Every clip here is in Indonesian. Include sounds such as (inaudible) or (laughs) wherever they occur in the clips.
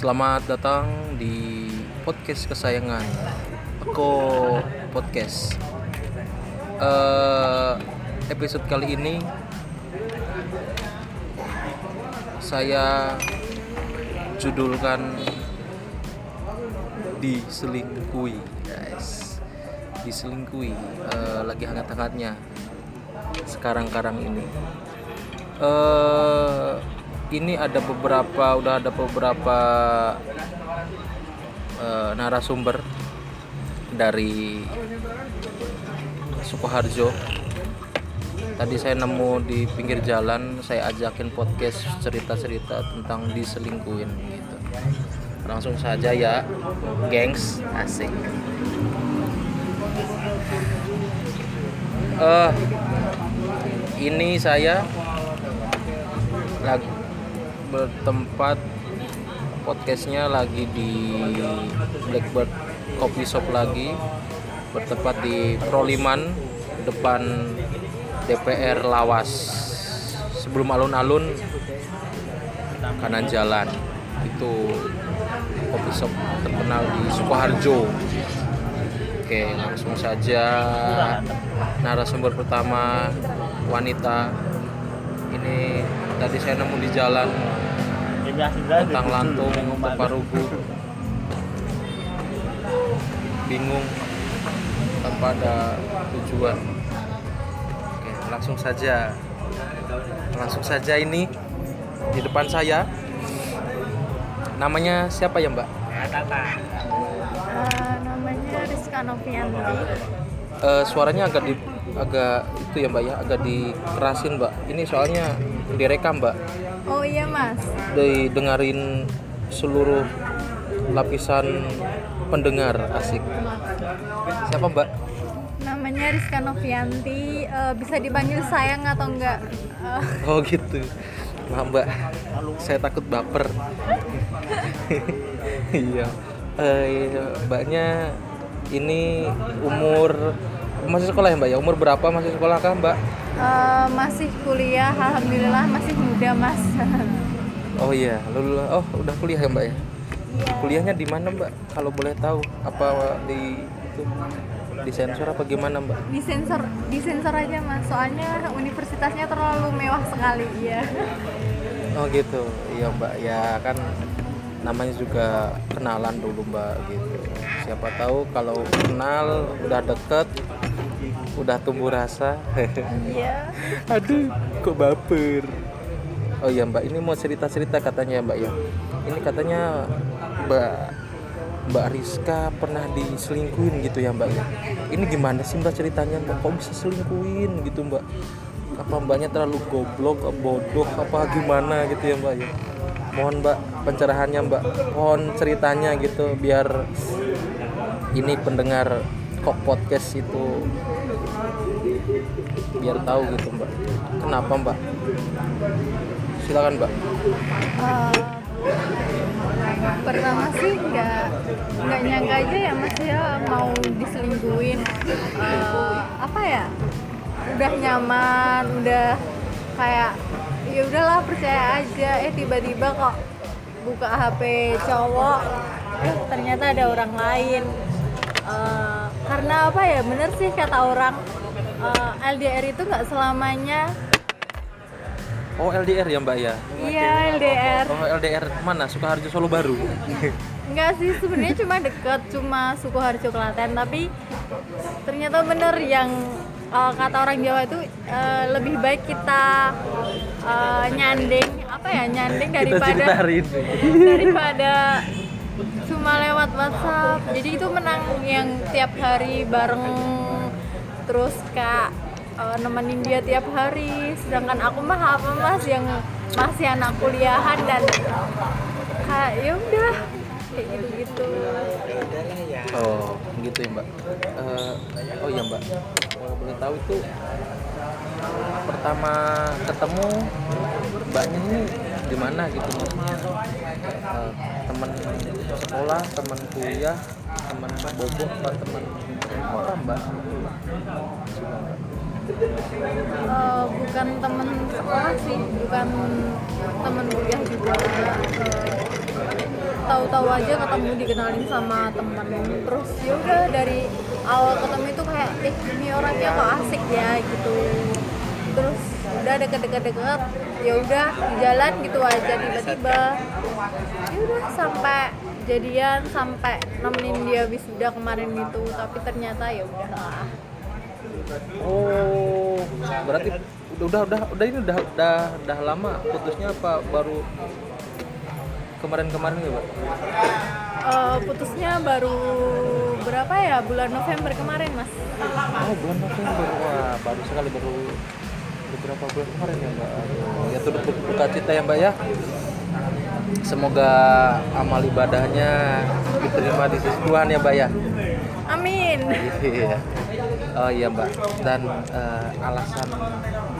Selamat datang di podcast kesayangan Eko Podcast. Eh, episode kali ini saya judulkan diselingkuhi, guys. Diselingkuhi eh, lagi hangat-hangatnya sekarang-karang ini. Eh, ini ada beberapa, udah ada beberapa eh, narasumber dari Sukoharjo. Tadi saya nemu di pinggir jalan, saya ajakin podcast cerita-cerita tentang diselingkuhin gitu. Langsung saja ya, gengs, asik. Eh, ini saya lagi bertempat podcastnya lagi di Blackbird Coffee Shop lagi. Bertempat di Proliman depan DPR Lawas. Sebelum alun-alun kanan jalan. Itu coffee shop terkenal di Sukoharjo. Oke langsung saja. Narasumber pertama wanita. Ini tadi saya nemu di jalan tentang lantung Teparugu bingung. Tanpa ada tujuan. Oke langsung saja. Langsung saja ini di depan saya. Namanya siapa ya mbak? Eh, namanya Rizka Novianti. Eh, suaranya agak di agak itu ya mbak ya agak dikerasin mbak. Ini soalnya direkam mbak iya mas, didengarin seluruh lapisan pendengar asik. Siapa mbak? Namanya Rizka Novianti. Eh, bisa dipanggil sayang atau enggak? Eh, oh gitu. Maaf mbak. Saya takut baper. (laughs) Iya. Eh, mbaknya ini umur masih sekolah ya mbak ya umur berapa masih sekolah kah mbak eh, masih kuliah, alhamdulillah masih muda mas. (laughs) oh iya lulu oh udah kuliah ya mbak ya Iya. kuliahnya di mana mbak kalau boleh tahu apa di itu di sensor apa gimana mbak Di sensor, di sensor aja mas. Soalnya universitasnya terlalu mewah sekali. Iya. (laughs) oh gitu iya mbak ya kan namanya juga kenalan dulu mbak gitu siapa tahu kalau kenal udah deket udah tumbuh rasa. Iya. (laughs) aduh kok baper. Oh iya mbak ini mau cerita cerita katanya mbak ya. Ini katanya mbak mbak Rizka pernah diselingkuhin gitu ya mbak ya. Ini gimana sih mbak ceritanya? Mbak kok bisa selingkuhin gitu mbak? Apa mbaknya terlalu goblok bodoh apa gimana gitu ya mbak ya? Mohon mbak pencerahannya mbak. Mohon ceritanya gitu biar ini pendengar kok podcast itu biar tahu gitu mbak. Kenapa mbak? Silakan mbak. Eh, pertama sih nggak nggak nyangka aja ya mas ya mau diselingkuhin. Eh, apa ya? Udah nyaman udah kayak ya udahlah percaya aja. Eh tiba-tiba kok buka HP cowok eh ternyata ada orang lain. Eh, karena apa ya? Bener sih kata orang eh, LDR itu nggak selamanya. Oh LDR ya mbak ya? Iya LDR oh LDR mana? Sukoharjo Solo Baru? (laughs) Enggak sih, sebenarnya cuma deket, cuma Sukoharjo Klaten, tapi ternyata bener yang uh, kata orang Jawa itu uh, lebih baik kita uh, nyanding apa ya nyanding daripada (laughs) daripada cuma lewat WhatsApp. Jadi itu menang yang tiap hari bareng terus kak uh, nemenin dia tiap hari. Sedangkan aku mah apa mas yang masih anak kuliahan dan kayak ya udah kayak gitu-gitu. oh gitu ya mbak Eh, oh iya mbak kalau boleh tahu itu pertama ketemu mbaknya ini di mana gitu maksudnya Eh, teman sekolah teman kuliah teman bobo apa teman apa mbak Eh, bukan temen sekolah sih bukan temen kuliah juga. Eh, tahu-tahu aja ketemu dikenalin sama temen. Terus ya udah dari awal ketemu itu kayak eh ini orangnya kok asik ya gitu. Terus udah deket-deket-deket ya udah jalan gitu aja tiba-tiba. Ya udah sampai jadian sampai nemenin dia wisuda kemarin itu tapi ternyata ya udahlah Oh, berarti udah udah udah ini udah udah udah lama putusnya apa baru kemarin-kemarin ya, Pak? Eh, putusnya baru berapa ya bulan November kemarin mas Oh, bulan November. Wah, baru sekali baru beberapa bulan kemarin ya, Mbak. Ya turut berduka cita ya, Mbak ya. Semoga amal ibadahnya diterima di sisi Tuhan ya, Mbak ya. Amin Iya. Oh iya mbak. Dan eh, alasan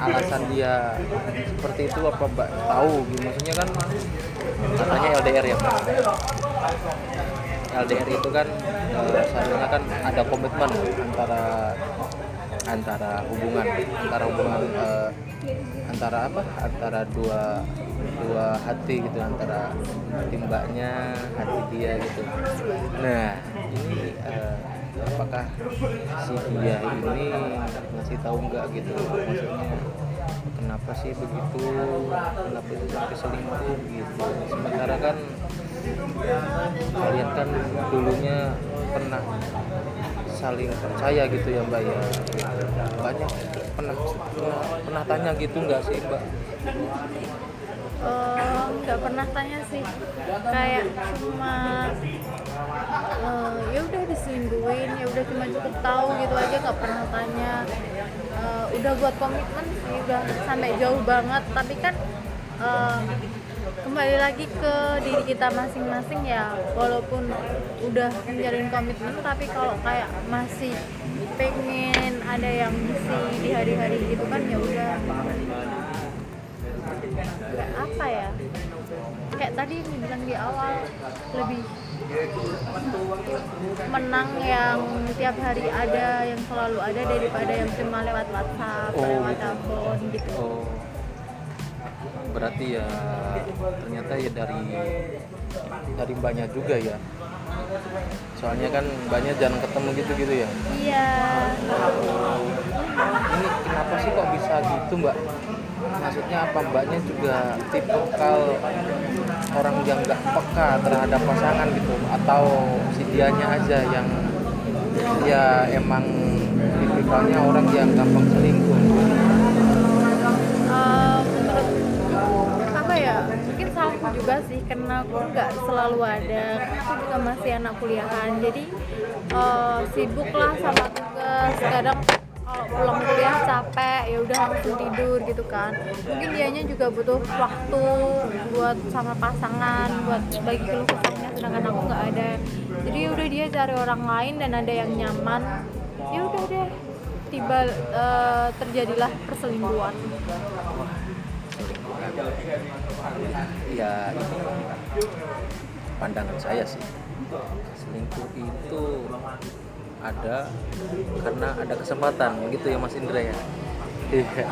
alasan dia seperti itu apa mbak tahu? Maksudnya kan katanya LDR ya mbak. LDR itu kan eh, seharusnya kan ada komitmen antara antara hubungan antara hubungan eh, antara apa? Antara dua dua hati gitu antara hati mbaknya hati dia gitu. Nah ini eh, apakah si dia ini ngasih tahu nggak gitu? Maksudnya kenapa sih begitu? Kenapa sih sampai selingkuh gitu? Sementara kan kalian kan dulunya pernah saling percaya gitu ya mbak ya. Banyak pernah pernah, pernah tanya gitu nggak sih mbak? Eh, nggak pernah tanya sih. Kayak cuma eh, ya udah diselingkuhin ya udah cuma cukup tahu gitu aja nggak pernah tanya. Eh, udah buat komitmen sih udah sampai jauh banget. Tapi kan eh, kembali lagi ke diri kita masing-masing ya walaupun udah menjalin komitmen tapi kalau kayak masih pengen ada yang misi di hari-hari gitu kan ya udah. Kayak apa ya? Kayak tadi yang bilang di awal lebih menang yang tiap hari ada yang selalu ada daripada yang cuma lewat WhatsApp Oh, lewat gitu. telepon gitu. Oh, berarti ya ternyata ya dari dari banyak juga ya. Soalnya kan banyak jarang ketemu gitu-gitu ya. iya Ini kenapa sih kok bisa gitu mbak? Maksudnya apa mbaknya juga tipikal orang yang nggak peka terhadap pasangan gitu atau si dianya aja yang ya emang tipikalnya orang yang gampang selingkuh Eh, apa ya mungkin salahku juga sih karena aku nggak selalu ada aku juga masih anak kuliahan. Jadi eh, sibuk lah sama tugas. Kadang kalau pulang kuliah capek ya udah langsung tidur gitu kan. Mungkin dianya juga butuh waktu buat sama pasangan buat bagi keluh kesahnya. Sedangkan aku nggak ada. Jadi ya udah dia cari orang lain dan ada yang nyaman. Ya udah deh tiba eh, terjadilah perselingkuhan ya pandangan saya sih selingkuh itu ada karena ada kesempatan gitu ya Mas Indra ya? Iya.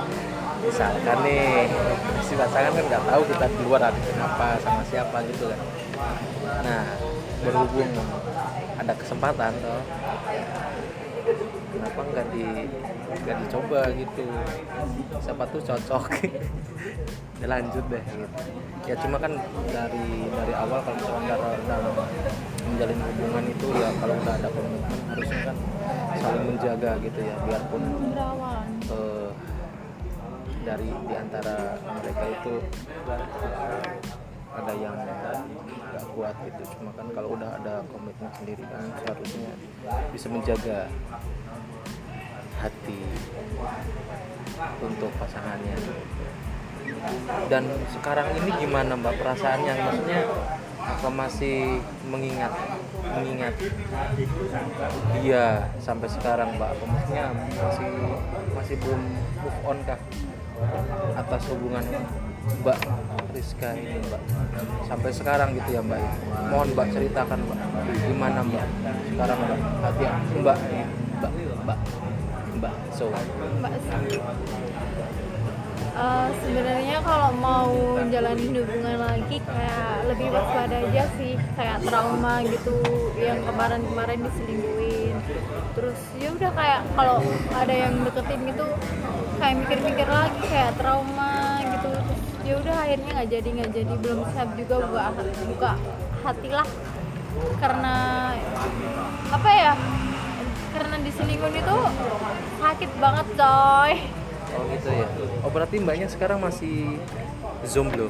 misalkan nih si pasangan kan nggak tahu kita di luar ada kenapa sama siapa gitu kan. Nah berhubung ada kesempatan toh kenapa nggak di nggak dicoba gitu? Siapa tuh cocok? (laughs) Lanjut deh gitu. Ya cuma kan dari dari awal kalau misalkan dalam, menjalin hubungan itu ya kalau udah ada komitmen harusnya kan saling menjaga gitu ya biarpun eh, dari di antara mereka itu ada yang nggak kuat gitu. Cuma kan kalau udah ada komitmen sendiri kan seharusnya bisa menjaga hati untuk pasangannya. Dan sekarang ini gimana mbak perasaannya? Maksudnya apa masih mengingat mengingat dia sampai sekarang mbak? Apa maksudnya masih masih belum move on kah atas hubungan mbak Rizka ini mbak. Sampai sekarang gitu ya mbak. Mohon mbak ceritakan mbak gimana mbak sekarang mbak hati mbak mbak mbak mbak so Mbak Eh, sebenarnya kalau mau jalanin hubungan lagi kayak lebih waspada aja sih kayak trauma gitu yang kemarin-kemarin diselingkuhin. Terus ya udah kayak kalau ada yang deketin gitu kayak mikir-mikir lagi kayak trauma ya udah akhirnya nggak jadi nggak jadi belum siap juga buka buka hati lah karena apa ya karena diselingkuhin itu sakit banget coy Oh gitu ya. Oh berarti mbaknya sekarang masih jomblo.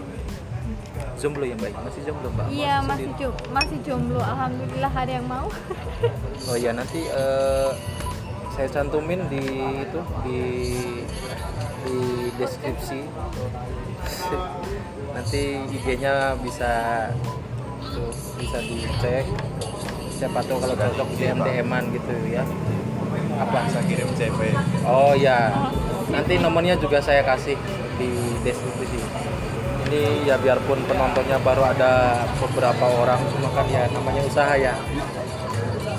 Jomblo ya mbak? Masih jomblo mbak? Iya masih sendiri? jo masih jomblo. Alhamdulillah ada yang mau. Oh ya nanti eh, saya cantumin di itu di di deskripsi. (laughs) nanti IG-nya bisa tuh, bisa dicek. Siapa tahu kalau cocok DM DM-an gitu ya. Apa? bisa kirim CV Oh ya, nanti nomornya juga saya kasih di deskripsi. Ini ya biarpun penontonnya baru ada beberapa orang, cuma kan ya namanya usaha ya.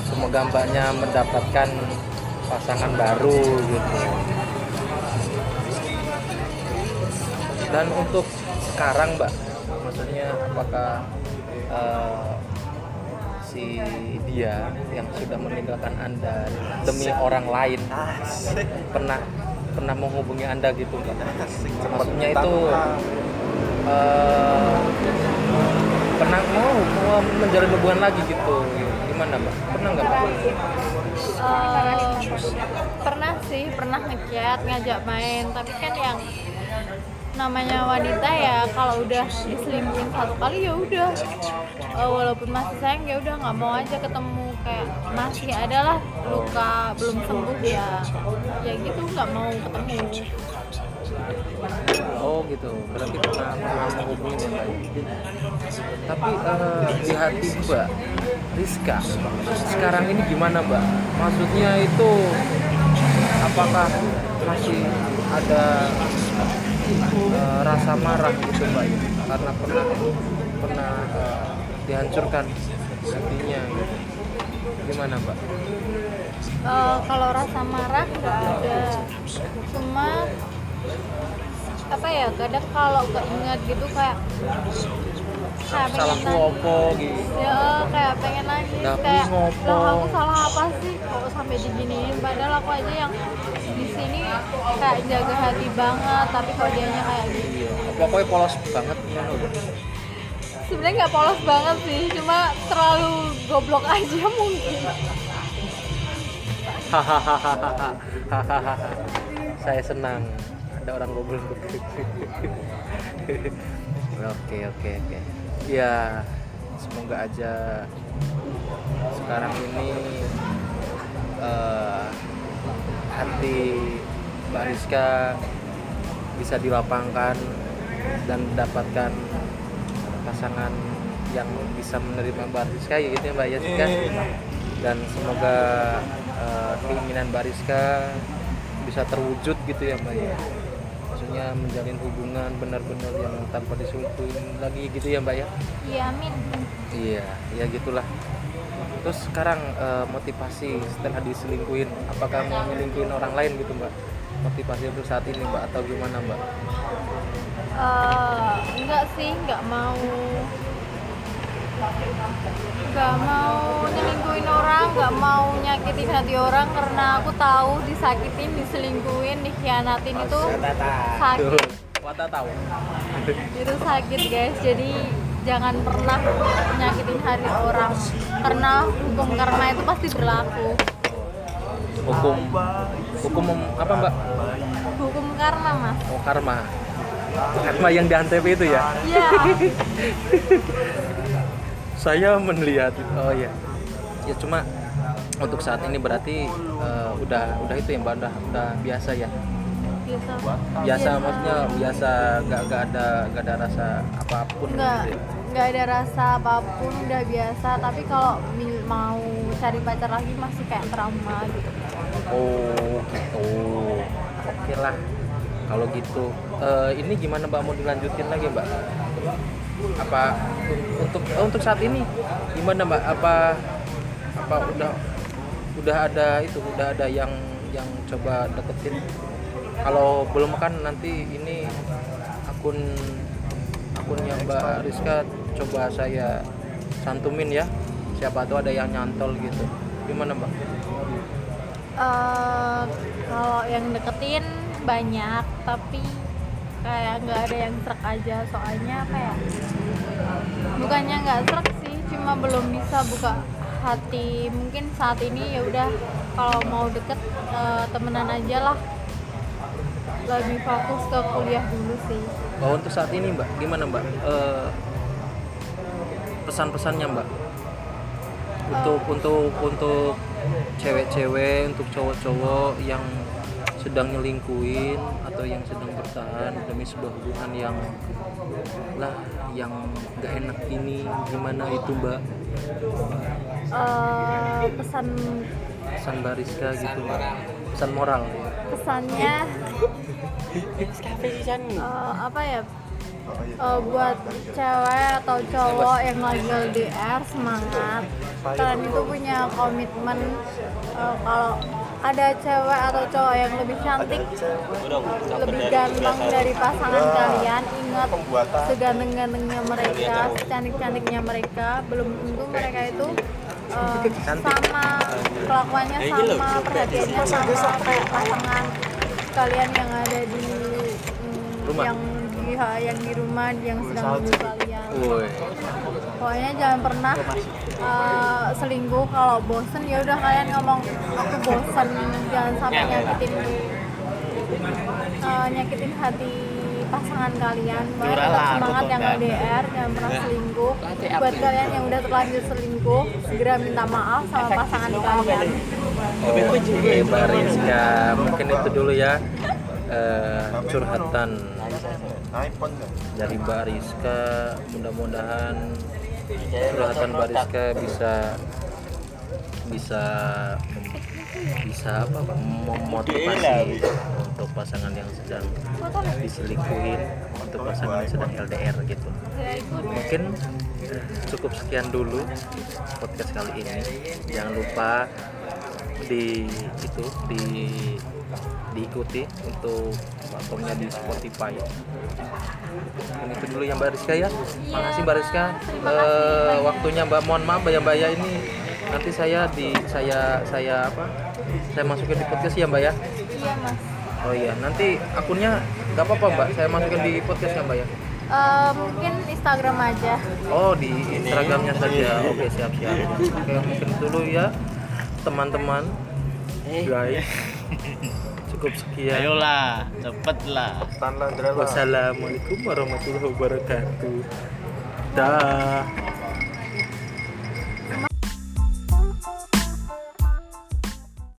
Semoga mbaknya mendapatkan pasangan baru gitu. Dan untuk sekarang mbak, maksudnya apakah eh, si dia yang sudah meninggalkan anda demi orang lain asik. pernah pernah menghubungi anda gitu mbak? Asik. Maksudnya itu eh, pernah mau, mau menjalin hubungan lagi gitu? Gimana mbak? Pernah nggak mbak? Eh, pernah sih. Pernah ngechat ngajak main. Tapi kan yang namanya wanita ya kalau udah diselingkuhin satu kali ya udah. Eh, walaupun masih sayang ya udah nggak mau aja ketemu. Kayak masih adalah luka belum sembuh ya. Ya gitu nggak mau ketemu. Oh gitu. Berarti pernah pernah menghubungi mbak tapi eh, di hati mbak Rizka sekarang ini gimana mbak? Maksudnya itu apakah masih ada eh, rasa marah gitu mbak karena pernah pernah eh, dihancurkan hatinya gitu gimana mbak? Eh, kalau rasa marah nggak ada. Cuma apa ya kadang kalau keinget gitu kayak kayak salahku pengen nangis opo gitu. Ya kayak pengen Lah, aku kayak ngopo. lah aku salah apa sih? Kok sampai diginiin? Padahal aku aja yang di sini kayak jaga hati banget tapi kok dianya kayak gitu iya pokoknya polos banget ya sebenarnya nggak polos banget sih cuma terlalu goblok aja (laughs) mungkin. Hahaha. (laughs) saya senang ada orang begitu. (laughs) Oke oke oke ya semoga aja sekarang ini eh, hati Mbak bisa dilapangkan dan mendapatkan pasangan yang bisa menerima Mbak Rizka ya gitu ya Mbak Yasika dan semoga eh, keinginan Mbak Rizka bisa terwujud gitu ya Mbak ya maksudnya menjalin hubungan benar-benar yang tanpa diselingkuhin lagi gitu ya Mbak ya? Iya amin. Iya ya gitulah. Terus sekarang eh, motivasi setelah diselingkuhin apakah mau nyelingkuhin orang lain gitu Mbak? Motivasi untuk saat ini Mbak atau gimana Mbak? Eh, enggak sih nggak mau nggak mau nyelingkuhin orang nggak mau nyakitin hati orang karena aku tahu disakitin diselingkuhin dikhianatin itu sakit. Wata tahu itu sakit guys. Jadi jangan pernah nyakitin hati orang karena hukum karma itu pasti berlaku. Hukum hukum apa Mbak? Hukum karma mas. Oh karma. Karma yang di antv itu ya? Iya (laughs) saya melihat oh ya ya cuma untuk saat ini berarti eh, udah udah itu ya mbak udah udah biasa ya? Biasa. Biasa maksudnya biasa nggak nggak ada nggak ada rasa apa pun nggak gitu ya. nggak ada rasa apa pun udah biasa. Tapi kalau mau cari pacar lagi masih kayak trauma gitu. Oh gitu. Oke lah kalau gitu. Eh, ini gimana mbak? Mau dilanjutin lagi mbak apa un- untuk oh, untuk saat ini? Gimana mbak? Apa apa udah udah ada itu udah ada yang yang coba deketin? Kalau belum kan nanti ini akun akunnya Mbak Rizka coba saya santumin ya. Siapa tahu ada yang nyantol gitu. Gimana Mbak? Eh, kalau yang deketin banyak tapi kayak nggak ada yang serak aja. Soalnya kayak bukannya nggak serak sih cuma belum bisa buka hati. Mungkin saat ini ya udah kalau mau deket eh, temenan aja lah. Lebih fokus ke kuliah dulu sih. Bahwa untuk saat ini Mbak gimana Mbak? Eh, pesan-pesannya Mbak? Untuk untuk untuk cewek-cewek untuk cowok-cowok yang sedang nyelingkuin atau yang sedang bertahan demi sebuah hubungan yang lah yang gak enak ini gimana itu Mbak? Eh, pesan pesan bariska gitu pesan moral. Pesannya? (laughs) Eh, apa ya? Eh, buat cewek atau cowok yang lagi LDR semangat. Kalian itu punya komitmen eh, kalau ada cewek atau cowok yang lebih cantik lebih ganteng dari pasangan kalian ingat seganteng-gantengnya mereka secantik-cantiknya mereka belum tentu mereka itu eh, sama kelakuannya sama perhatiannya sama kayak pasangan kalian yang ada di mm, Rumah. yang di yang di rumah yang sedang menunggu kalian pokoknya jangan pernah uh, selingkuh. Kalau bosen ya udah kalian ngomong aku bosen jangan sampai nyakitin uh, nyakitin hati pasangan kalian. Makanya tetap semangat yang LDR jangan pernah selingkuh. Buat kalian yang udah terlanjur selingkuh segera minta maaf sama pasangan kalian. Oke Mbak Rizka mungkin itu dulu ya eh, curhatan dari Mbak Rizka mudah-mudahan curhatan Mbak Rizka bisa bisa bisa apa Pak, memotivasi untuk pasangan yang sedang diselingkuhin untuk pasangan yang sedang LDR gitu. Mungkin cukup sekian dulu podcast kali ini. Jangan lupa di itu di diikuti untuk platformnya di Spotify itu dulu yang Mbak Rizka ya. Makasih Mbak Rizka. Eh, banyak. waktunya Mbak mohon maaf ya Mbak ya. Ini nanti saya di saya saya apa? Saya masukin di podcast ya Mbak ya? Iya mas. Oh iya. Nanti akunnya nggak apa-apa Mbak. Saya masukin di podcast ya Mbak ya? Eh, mungkin Instagram aja. Oh di Instagramnya saja. Oke siap siap. Oke mungkin dulu ya teman-teman. Guys. (laughs) Cukup sekian. Ayolah, cepet lah. Wassalamualaikum warahmatullahi wabarakatuh. Dah.